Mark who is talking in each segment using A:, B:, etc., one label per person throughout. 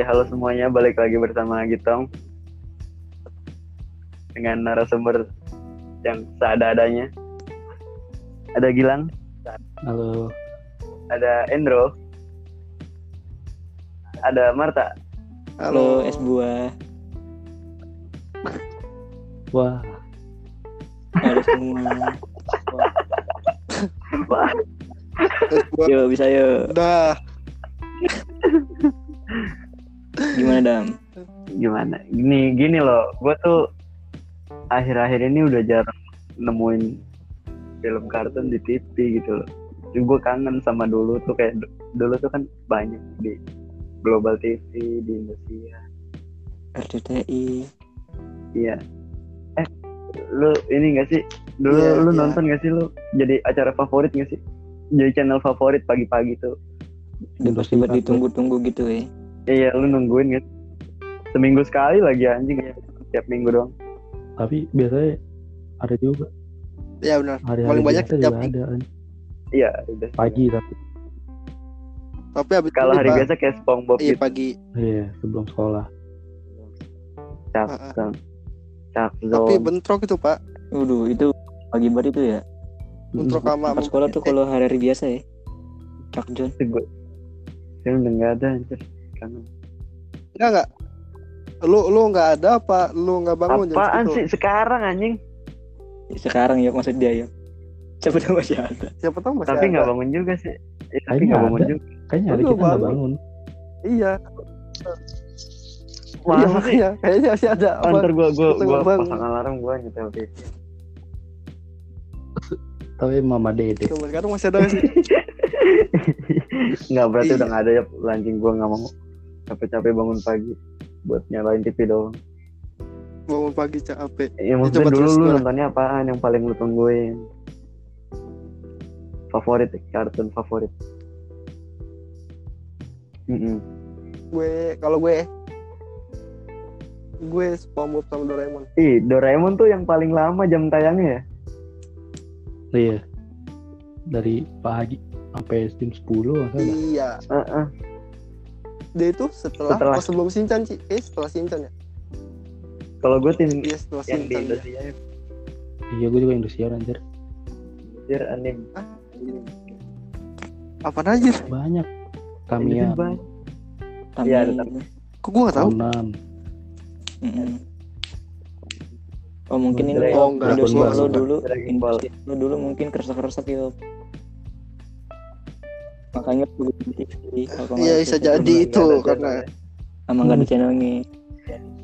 A: Oke, halo semuanya, balik lagi bersama Gitong dengan narasumber yang seada-adanya. Ada Gilang,
B: Halo,
A: ada Endro, ada Marta.
C: Halo, es buah.
B: wah,
C: Halo semua.
A: Wah.
C: Yo, bisa yo.
D: Udah.
C: Gimana, Dam?
A: gimana? Gini, gini loh, gue tuh akhir-akhir ini udah jarang nemuin film kartun di TV gitu loh. Gue kangen sama dulu tuh kayak du- dulu tuh kan banyak di Global TV di Indonesia.
C: RCTI.
A: Iya. Eh, lu ini gak sih? Dulu
D: Iya,
A: lu
D: iya.
A: nonton gak sih lu? Jadi acara favorit gak sih? Jadi channel favorit pagi-pagi tuh.
C: Udah pasti buat ditunggu-tunggu gitu ya.
A: Iya, lu nungguin sih? Seminggu sekali lagi anjing ya. Tiap minggu doang.
B: tapi biasanya ada juga
D: Ya benar.
B: hari-hari
D: Paling banyak
B: biasa
D: tiap
B: juga ada kan.
A: Iya, udah.
B: pagi tapi
D: Tapi habis
A: Kalau hari biasa kayak SpongeBob
D: Iya
A: gitu.
D: pagi.
B: iya sebelum sekolah
A: Cak,
D: Ah,
A: Zone. Cak
D: Tapi bentrok itu Pak.
C: Waduh, itu pagi banget itu ya.
D: Bentrok sama.
C: Sekolah tuh kalau hari-hari biasa ya. Cak John.
A: Itu gue. Ini udah gak ada anjir. Kangen.
D: Enggak enggak. Lu lu nggak ada apa? Lu nggak bangun
A: Apaan sih sekarang anjing?
C: Sekarang ya maksud dia ya. Siapa tahu masih ada.
D: Siapa tahu masih
A: Tapi
D: ada.
A: nggak bangun juga sih. Eh, tapi nggak bangun
B: ada.
A: juga.
B: kayaknya
D: Lu
B: kita nggak
D: bangun. Iya.
A: Wah,
D: iya makanya kayaknya masih ada.
A: Oh, ntar
D: Kita
A: gue
D: nggak bangun.
A: pasang alarm gue nyetel TV.
B: tapi mama dede
D: Coba sekarang masih ada nggak sih?
A: Nggak berarti
D: Iya.
A: udah nggak ada ya anjing gue nggak mau capek-capek bangun pagi buat nyalain TV doang.
D: bangun pagi capek.
A: Ya maksudnya
D: coba
A: dulu lu nontonnya apaan yang paling lu tungguin? Favorit kartun favorit. Mm-mm.
D: Gue kalau gue gue SpongeBob sama Doraemon.
A: Ih, Doraemon tuh yang paling lama jam tayangnya ya?
B: iya dari pagi sampai jam 10 nggak salah
D: Iya. Dia itu setelah,
A: Setelah.
D: oh, sebelum Shinchan sih. Eh setelah Shinchan ya.
A: Kalau gue tim
D: Iya setelah
A: yang di
D: Shinchan. ya.
A: Indonesia ya,
B: iya gue juga Indosiar anjir
A: anjir anim.
D: Apa aja?
B: banyak Tamiya
A: banyak.
C: Tapi
A: Iya, tapi.
D: Kok gue nggak tahu?
B: Conan
C: Mm-mm. Oh mungkin ini lo
D: Ball.
C: Indosiar
D: Dragon
C: lo dulu dulu mungkin keresak-keresak gitu makanya perlu di TV
D: Iya bisa jadi itu karena
C: sama nggak ada channelnya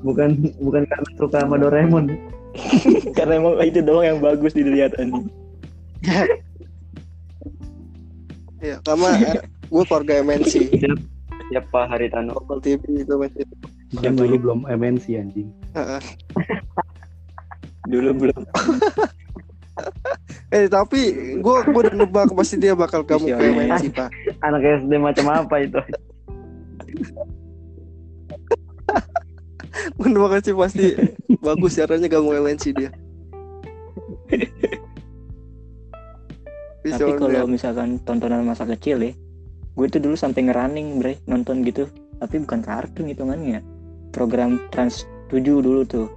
A: bukan bukan karena suka sama Doraemon.
C: karena emang itu doang yang bagus dilihat anjing
D: ya sama eh, gue keluarga MNC.
A: Siap, siap Pak Haritano.
D: Global TV itu masih.
B: Bukan lagi belum MNC anjing
D: Heeh.
C: dulu belum
D: Eh tapi gue gue udah nebak pasti dia bakal kamu ke
C: Visioner.
D: MNC pak.
A: Anak SD macam apa itu?
D: Nebak sih pasti bagus caranya kamu MNC dia.
C: tapi kalau misalkan tontonan masa kecil ya gue tuh dulu sampai ngerunning bre nonton gitu tapi bukan kartun hitungannya program trans 7 dulu tuh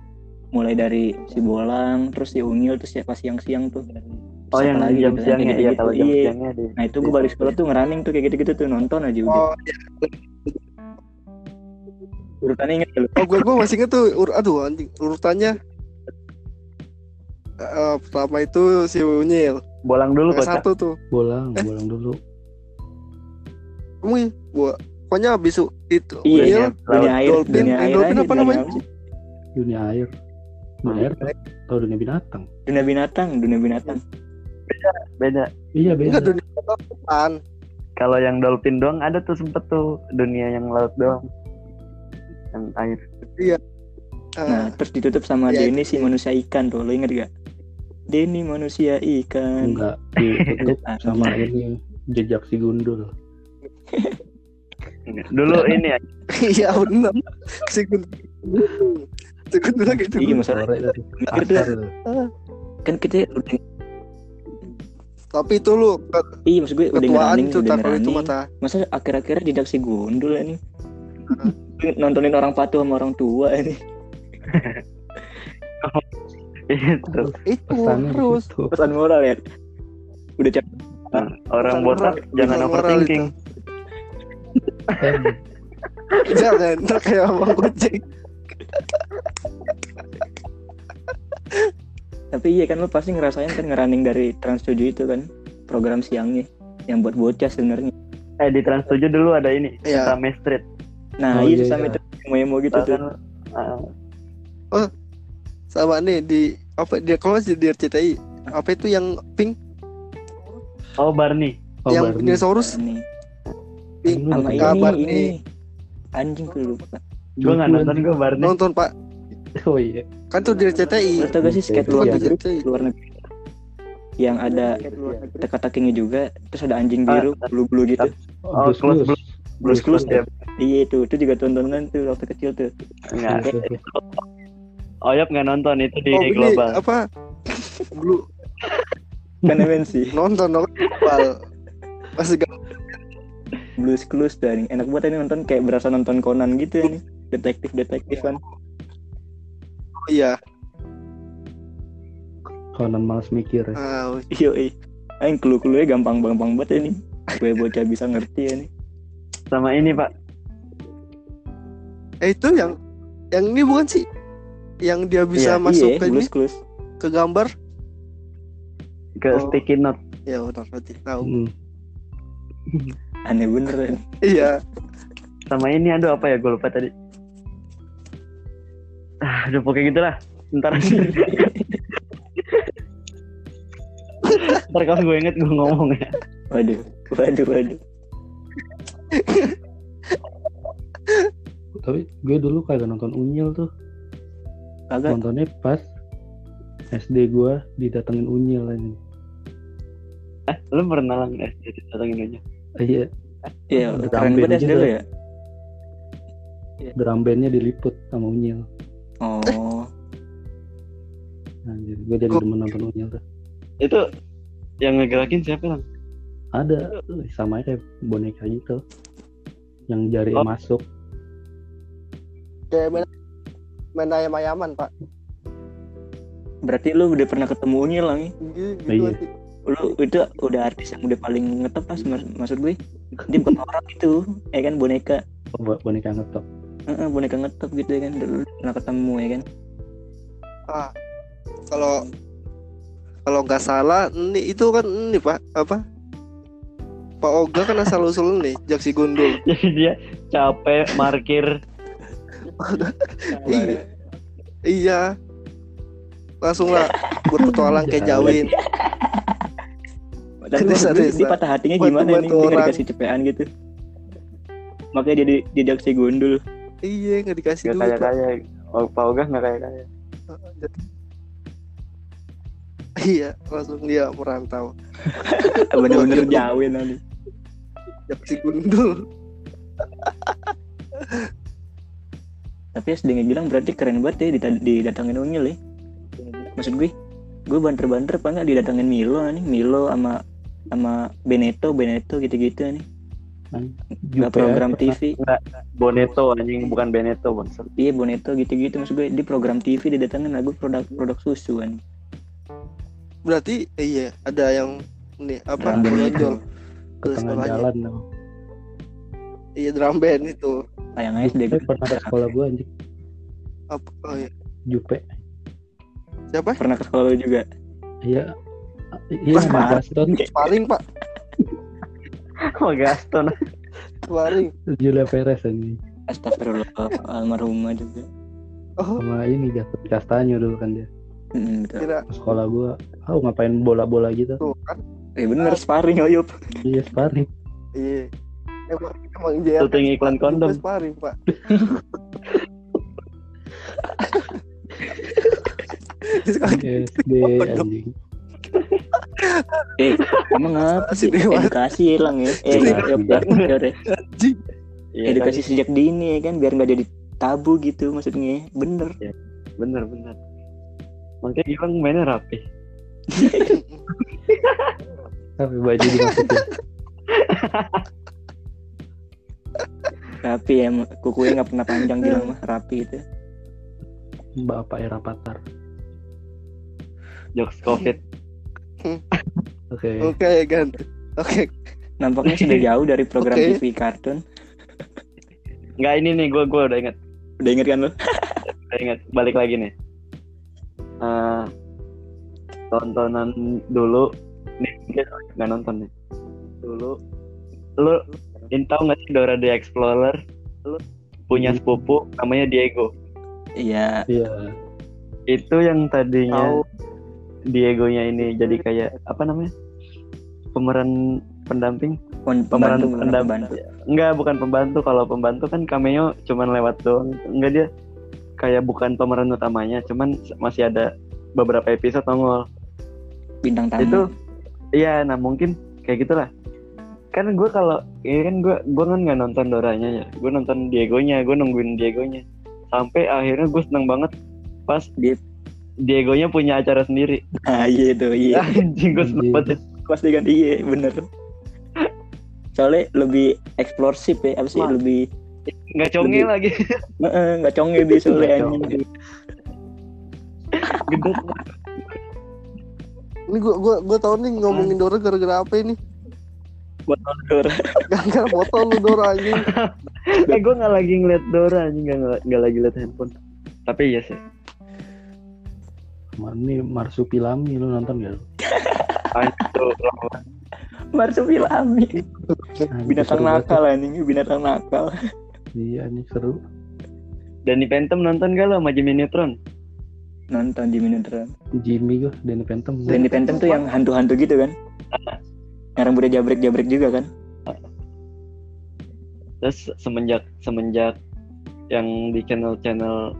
C: mulai dari si bolang terus si unyil terus siapa siang-siang tuh
A: Oh yang
C: lagi
A: jam
C: gitu,
A: siangnya
C: kayak
A: iya
C: gitu.
A: kalau jam
C: Iya.
A: siangnya di.
C: nah itu gue balik sekolah tuh ngerunning tuh kayak gitu-gitu tuh nonton aja udah
D: Oh, iya.
C: urutannya inget lu?
D: Oh gue gue masih inget tuh ur aduh anjing urutannya. Eh, pertama itu si Unyil.
A: Bolang dulu
D: yang
A: kocak.
D: satu tuh.
B: Bolang
D: Eh?
B: bolang dulu.
D: Kamu ya gua pokoknya abis u- itu
C: iya
D: Unyil
C: dunia air
D: Dolphin,
C: dunia air
D: Dolphin apa namanya?
B: dunia air. Dunia air atau dunia binatang.
C: Dunia binatang dunia binatang
A: Beda.
B: iya
D: enggak
B: beda
D: dunia
A: Kalau yang dolphin doang ada tuh sempet tuh dunia yang laut doang. Yang air.
C: nah terus ditutup sama
D: ya,
C: Denny si manusia ikan tuh. Lo inget gak? Denny manusia ikan.
B: Enggak ditutup
C: Ah,
B: sama ini jejak si gundul.
A: Dulu ini ya,
D: iya benar sekund sekund lagi itu
C: iya masalah kan kita udah
D: tapi itu lu ke-
C: iya maksud gue udah
D: ketuaan tak kalau itu
C: ngerunning
D: mata.
C: Masa akhir-akhir didak si gundul ini? Nontonin orang patuh sama orang tua ini.
A: Itu.
D: Itu
B: Pesannya
D: terus.
B: gitu.
C: pesan moral ya? Udah capek
A: orang
D: Pesan
A: botak
D: moral-
A: jangan
D: pesan
A: overthinking.
D: Jangan ntar kayak abang kucing.
C: Tapi iya kan lo pasti ngerasain kan ngerunning dari Trans 7 itu kan program siangnya yang buat bocah sebenarnya.
A: Eh di Trans 7 dulu ada ini
D: Iya.
A: Sesame Street.
C: Nah
B: Oh,
C: iya
B: iya,
C: sampai
B: iya.
C: emo-emo gitu
A: Tahu
C: tuh.
A: Kan ah,
D: Sama nih di apa dia kalau masih di RCTI apa itu yang pink?
A: Oh Barney.
B: Oh,
D: yang
B: Barney.
D: dinosaurus?
C: Ini
D: pink.
C: Sama
B: nonton
C: ini
D: kabar
C: ini
D: nih
C: anjing gue lupa.
A: Gue nggak nonton gue Barney.
D: Nonton pak
B: Oh iya.
D: kan tuh di RCTI
C: lo tau gak sih skate
B: Itu
C: luar
D: kan di
C: negeri luar negeri. Yang ada teka-tekinya juga terus ada anjing
A: Ah,
C: biru bulu-bulu gitu.
A: Oh,
B: Blues Blues.
C: Blues. Clues
A: ya.
C: Iya itu itu juga tontonan tuh waktu kecil tuh.
A: Enggak.
B: Blues Blues.
A: Oyap nggak nonton itu di
D: oh
A: global.
D: apa? Blue
C: kan sih.
D: Nonton dong global. Masih gak
C: Blues Clues anjing. Enak banget ini nonton kayak berasa nonton Conan gitu nih detektif detektif kan
D: oh iya.
B: Conan males mikir ya.
D: ah,
C: iya iya Aing clue-clue gampang gampang banget ini. Gue bocah bisa ngerti ya nih
A: sama ini pak.
D: Eh itu yang yang ini bukan sih? Yang dia bisa
A: Iya,
D: masuk
C: iya
D: ke ini?
C: Blues Clues.
D: Ke gambar?
A: Ke
D: Oh.
A: sticky note.
D: Ya udah berarti tahu.
B: Hmm.
C: aneh bener ya.
D: iya.
A: Sama ini aduh apa ya? Gue lupa tadi udah pokoknya gitulah. Ntar ntar kalau gue inget gue ngomong ya.
C: Waduh waduh waduh.
B: Tapi gue dulu kagak nonton Unyil tuh.
C: kagak.
B: Nontonnya pas SD gue didatengin Unyil aja.
A: lu pernah lang SD aja
B: Eh, Iya,
C: iya keren banget SD lu ya.
B: Drum bandnya diliput sama Unyil.
C: Oh
B: Anjir, gue jadi demen nonton Unyil tuh.
A: itu yang ngegerakin siapa lang
B: Ada sama kayak boneka gitu. Yang jari
A: Oh.
B: masuk.
D: kayak main main ayam ayaman pak
C: berarti lu udah pernah ketemu Unyil lah nih
D: gitu, gitu
B: Iya.
C: lu itu udah artis yang udah paling ngetop pas mas- maksud gue dia bukan orang itu ya kan boneka
B: Oh, bo- boneka ngetop.
C: Heeh, boneka ngetop gitu ya kan dulu pernah ketemu ya kan.
D: Ah kalau kalau nggak salah ini itu kan ini pak apa? Pak Oga kan asal usul nih Jaksi Gundul.
A: Jadi dia capek markir
D: iya. Iya. Langsung lah berpetualang kayak jawin.
C: Dan
D: Desa-
C: dia, patah hatinya gimana nih
D: bantu orang.
C: dikasih cepean gitu. Makanya dia di- si gundul
D: iya nggak dikasih
A: nggak
D: duit.
A: kaya kaya oh, Pak Ogah nggak kaya kaya
D: iya langsung dia merantau
C: bener-bener jawin nanti.
D: Jaksi Gundul.
C: Tapi SD bilang berarti keren banget ya didatangin Unyil ya. Maksud gue gue banter-banter apa nggak didatangin Milo nih Milo sama sama Beneto Beneto gitu-gitu nih nggak
B: Jupe
C: program
B: pernah-
C: TV
A: Boneto anjing bukan Beneto bangsa
C: iya Boneto gitu-gitu maksud gue di program TV didatangin lagu produk produk susu kan
D: berarti eh, iya ada yang nih apa
C: Drum band
D: menonjol
C: itu.
B: ke
D: sekolahnya
B: jalan dong.
D: iya drum band itu
C: sayang aja SD gue
B: pernah ke sekolah gue anjing.
D: apa oh, iya.
B: Jupe.
D: siapa
C: pernah ke sekolah lu juga
B: Iya. Iya,
D: Wah,
B: sama Gaston.
D: sparring pak
A: oh Gaston
D: sparring
B: Julia Perez anjing.
C: Astagfirullah almarhumah juga
D: oh
B: Sama ini Gaston Castanyo dulu kan dia.
C: Mm, betul.
D: kira
B: Ke sekolah gue, oh ngapain bola-bola gitu.
D: tuh kan
C: Eh bener sparring Oyup
B: Iya, sparring.
D: iya emang emang JR
A: syuting iklan kondom
D: sparring pak
B: SD anjing.
C: Eh emang apa sih edukasi hilang ya. Eh Oyup ya, ya.
A: Iya,
C: Edukasi
A: kan?
C: sejak dini ya kan biar nggak jadi tabu gitu maksudnya. Bener.
A: Bener bener. Makanya Gilang mainnya rapi.
B: Tapi baju dimasukin.
C: rapi ya kukunya nggak pernah panjang bilang mah rapi itu.
B: Bapak era patar.
A: jokes covid
B: Oke.
D: Oke, ganti. Oke.
C: nampaknya sudah jauh dari program
D: Oke.
C: TV kartun
A: nggak ini nih gue gue udah inget
C: udah inget kan lo
A: udah inget balik lagi nih Eh, tontonan dulu nih nggak nonton nih dulu lu ini tahu nggak sih Dora the Explorer lu punya sepupu namanya Diego
C: iya
B: Iya.
A: itu yang tadinya
D: Tahu.
A: Diegonya ini jadi kayak apa namanya? Pemeran pendamping?
C: Pem-
A: pemeran
C: pembantu bukan
A: pendamping.
C: pembantu.
A: Enggak bukan pembantu. Kalau pembantu kan cameo cuman lewat doang. Enggak dia kayak bukan pemeran utamanya cuman masih ada beberapa episode nongol.
C: Bintang tamu.
A: Itu iya nah mungkin kayak gitulah. Kan gue kalau ini kan gue gue kan nggak nonton Doranya ya. Gue nonton Diegonya gue nungguin Diegonya. Sampai akhirnya gue seneng banget pas
C: Dia-
A: Diegonya punya acara sendiri.
C: Ah iya tuh iya.
A: Anjing gue seneng banget
C: pas diganti iya bener. Soalnya lebih eksplosif ya apa sih
A: Wah.
C: lebih
A: nggak conge
C: Lebih-
A: lagi.
C: Heeh, nggak conge dia soalnya anjing.
A: gede
D: Ini gua gua gua tahu nih ngomongin Dora gara-gara apa ini?
C: buat nonton
D: Gara-gara foto lu Dora anjing.
A: eh gue nggak lagi ngeliat Dora anjing nggak nggak lagi liat handphone. Tapi iya sih
B: Mana nih Marsupilami lu nonton gak? lu?
C: Marsupilami binatang nakal anjing binatang nakal.
B: Iya ini seru.
A: Danny Phantom nonton gak lo sama Jimmy Neutron?
C: nonton Jimmy Neutron
B: Jimmy gue, Danny Phantom.
C: Danny Phantom tuh yang hantu-hantu gitu kan yang rambutnya jabrek-jabrek juga kan
A: Terus semenjak semenjak yang di channel-channel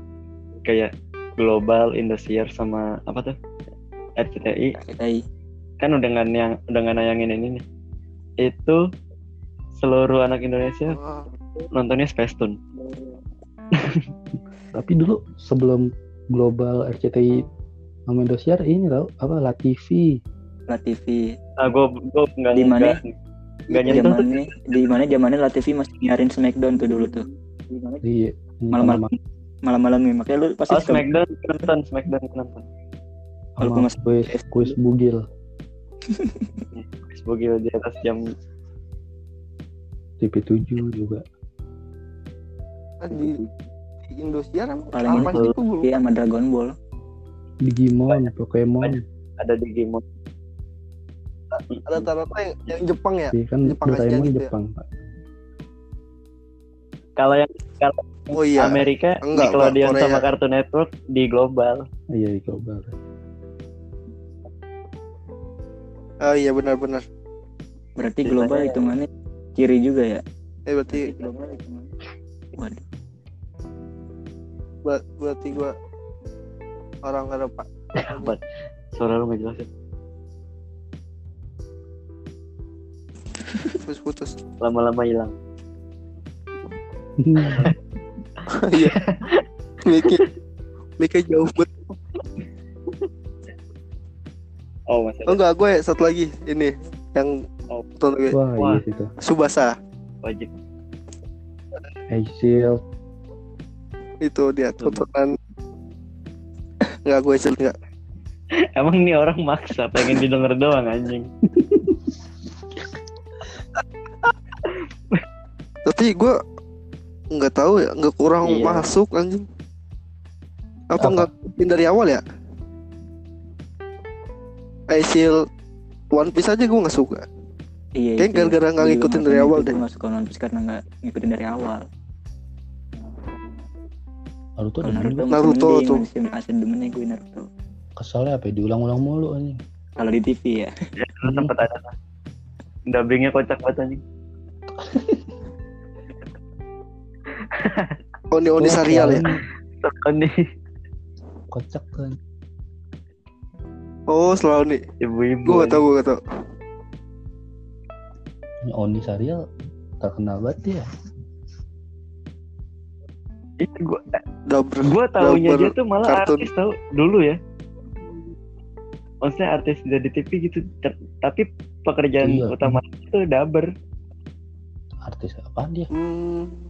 A: kayak Global, Indosiar sama apa tuh RCTI
C: RCTI
A: kan udah nggak yang udah nggak nayangin ini nih. Itu seluruh anak Indonesia
D: Ah,
A: nontonnya Space Tune.
B: Tapi dulu sebelum global RCTI sama Indosiar ini tau apa La TV.
C: La TV
A: Ah, gue gue nggak
C: Di mana?
A: nggak- nggak nyentuh tuh.
C: zamannya di mana zamannya La TV masih nyiarin Smackdown tuh dulu tuh
B: Iya.
C: Malam-malam. Malam-malam nih makanya lu pasti
A: Oh,
C: suka
A: Smackdown nonton, Smackdown nonton.
C: Walaupun
B: Sama
C: masih
B: kuis kuis bugil
A: Sebagai di atas jam
B: TV7 juga.
D: kan di, di Indosiar
C: Paling
D: apa sih
C: Iya sama Dragon Ball
B: Digimon, Pokemon.
A: ada di game
D: rata-rata yang, yang Jepang ya?
B: Iya kan
D: Jepang
B: Doraemon
D: gitu ya?
B: Jepang, Pak.
A: Kalau yang kalau
D: Oh iya.
A: Amerika
D: Enggak,
A: Nickelodeon
D: Korea.
A: sama Cartoon Network di global
B: Iya, di global.
D: Oh iya benar-benar.
C: berarti global hitungannya kiri juga ya
D: Eh berarti
C: waduh
D: ber- berarti gua orang ada pak.
A: Apa? suara lu nggak jelas ya
D: Putus-putus.
A: lama-lama hilang
D: Iya. Mikir Mikir jauh banget.
A: oh masih
D: Oh enggak, gue satu lagi ini yang
A: Oh.
D: tonton gue
B: Wah,
A: Wah.
B: iya itu.
D: Subasa
A: wajib
B: Shield.
D: itu dia tontonan Enggak gue sel enggak.
A: emang nih orang maksa pengen didengar doang anjing
D: Tapi gue nggak tahu ya, nggak kurang
A: Iya.
D: masuk anjing. Apa
B: Apa?
D: nggak ikutin dari awal ya? Aisil One Piece aja gue nggak suka.
C: iya
D: Kayak gara-gara nggak ngikutin dari awal deh.
C: nggak suka One Piece karena nggak ngikutin dari awal
B: Naruto demen
C: Naruto.
D: Naruto tuh.
C: masih asli demennya gue Naruto
B: Keselnya apa ya? Diulang-ulang mulu anjing.
C: kalau di TV ya
A: ya dulu sempet ada lah dubbingnya kocak banget anjing
D: Oni Oni serial ya.
A: Tekan nih
B: Kocak kan.
D: Oh selalu nih.
A: ibu-ibu
D: Gue gak tau gue gak tau.
B: Ini Oni serial terkenal banget ya.
A: itu gua
D: Double.
A: gua taunya
D: Double
A: dia tuh malah
D: kartun.
A: artis tau dulu ya maksudnya artis dari TV gitu Ter- tapi pekerjaan
B: Iya.
A: utama itu dubber
B: Artis apaan dia?
D: Hmm,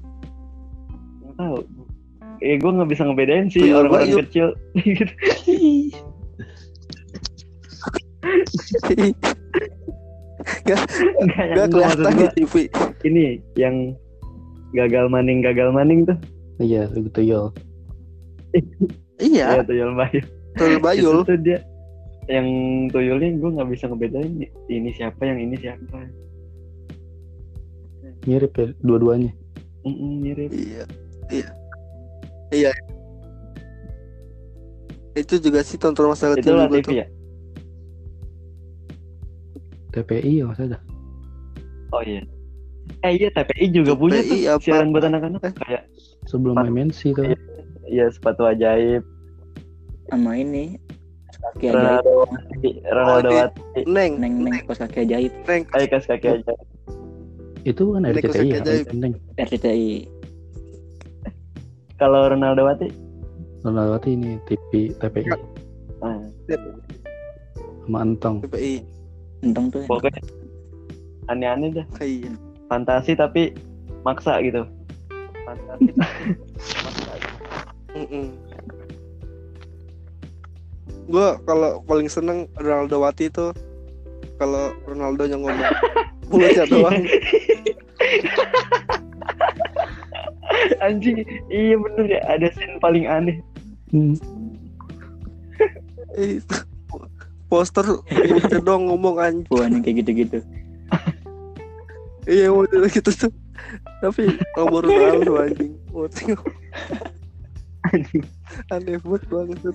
A: tahu. Eh gue nggak bisa ngebedain sih
D: Tuyul
A: orang-orang kecil. Gitu.
D: Gak, gak kelihatan di TV.
A: ini yang gagal maning gagal maning tuh.
B: Iya itu tuyul.
D: Iya,
A: ya tuyul bayu.
D: Tuyul Bayul.
A: itu tuh dia yang tuyulnya gue nggak bisa ngebedain ini siapa yang ini siapa.
B: Mirip ya dua-duanya.
A: Mm-mm, mirip.
D: Iya. Iya. Iya. Itu juga sih tonton masa
A: itu TV
D: tuh.
A: ya
B: TPI ya mas ada
A: oh iya eh iya TPI juga punya tuh
D: TPI apa?
A: siaran buat anak-anak
D: Eh.
A: kayak
B: sebelum. MNC tuh
A: ya sepatu ajaib
C: sama ini kaki ajaib
A: Ronaldo Wati
D: Neng,
C: neng neng kos kaki ajaib
D: Neng.
A: Ayo kas kaki ajaib
B: itu kan
D: Ini
B: RCTI ya
C: RCTI
A: kalau Ronaldo Wati
B: Ronaldowati ini TV TPI
A: ah,
B: sama Entong
D: TPI.
C: entong tuh ya.
A: pokoknya aneh-aneh dah
D: Iya.
A: fantasi tapi maksa gitu fantasi tapi maksa
D: Mm-mm. Gua kalau paling seneng Ronaldo Wati itu kalau Ronaldo yang ngomong mulutnya doang.
A: anjing iya bener ya ada scene paling aneh
B: Hmm.
D: Eh, itu. Poster mulutnya doang ngomong anjing.
C: Wah, yang kayak gitu-gitu
D: Iya mulutnya gitu tuh. Tapi nomor Ronaldo anjing. Mulutnya aneh banget banget.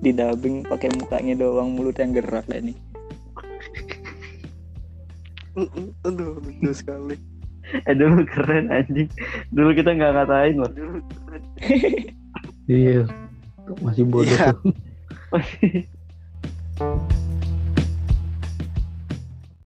C: di dubbing pakai mukanya doang mulut yang gerak lah nih
D: Mm-mm. Aduh lucu sekali.
A: eh dulu keren anjing. Dulu kita nggak ngatain loh
B: iya. Masih bodoh.
D: Iya.
B: tuh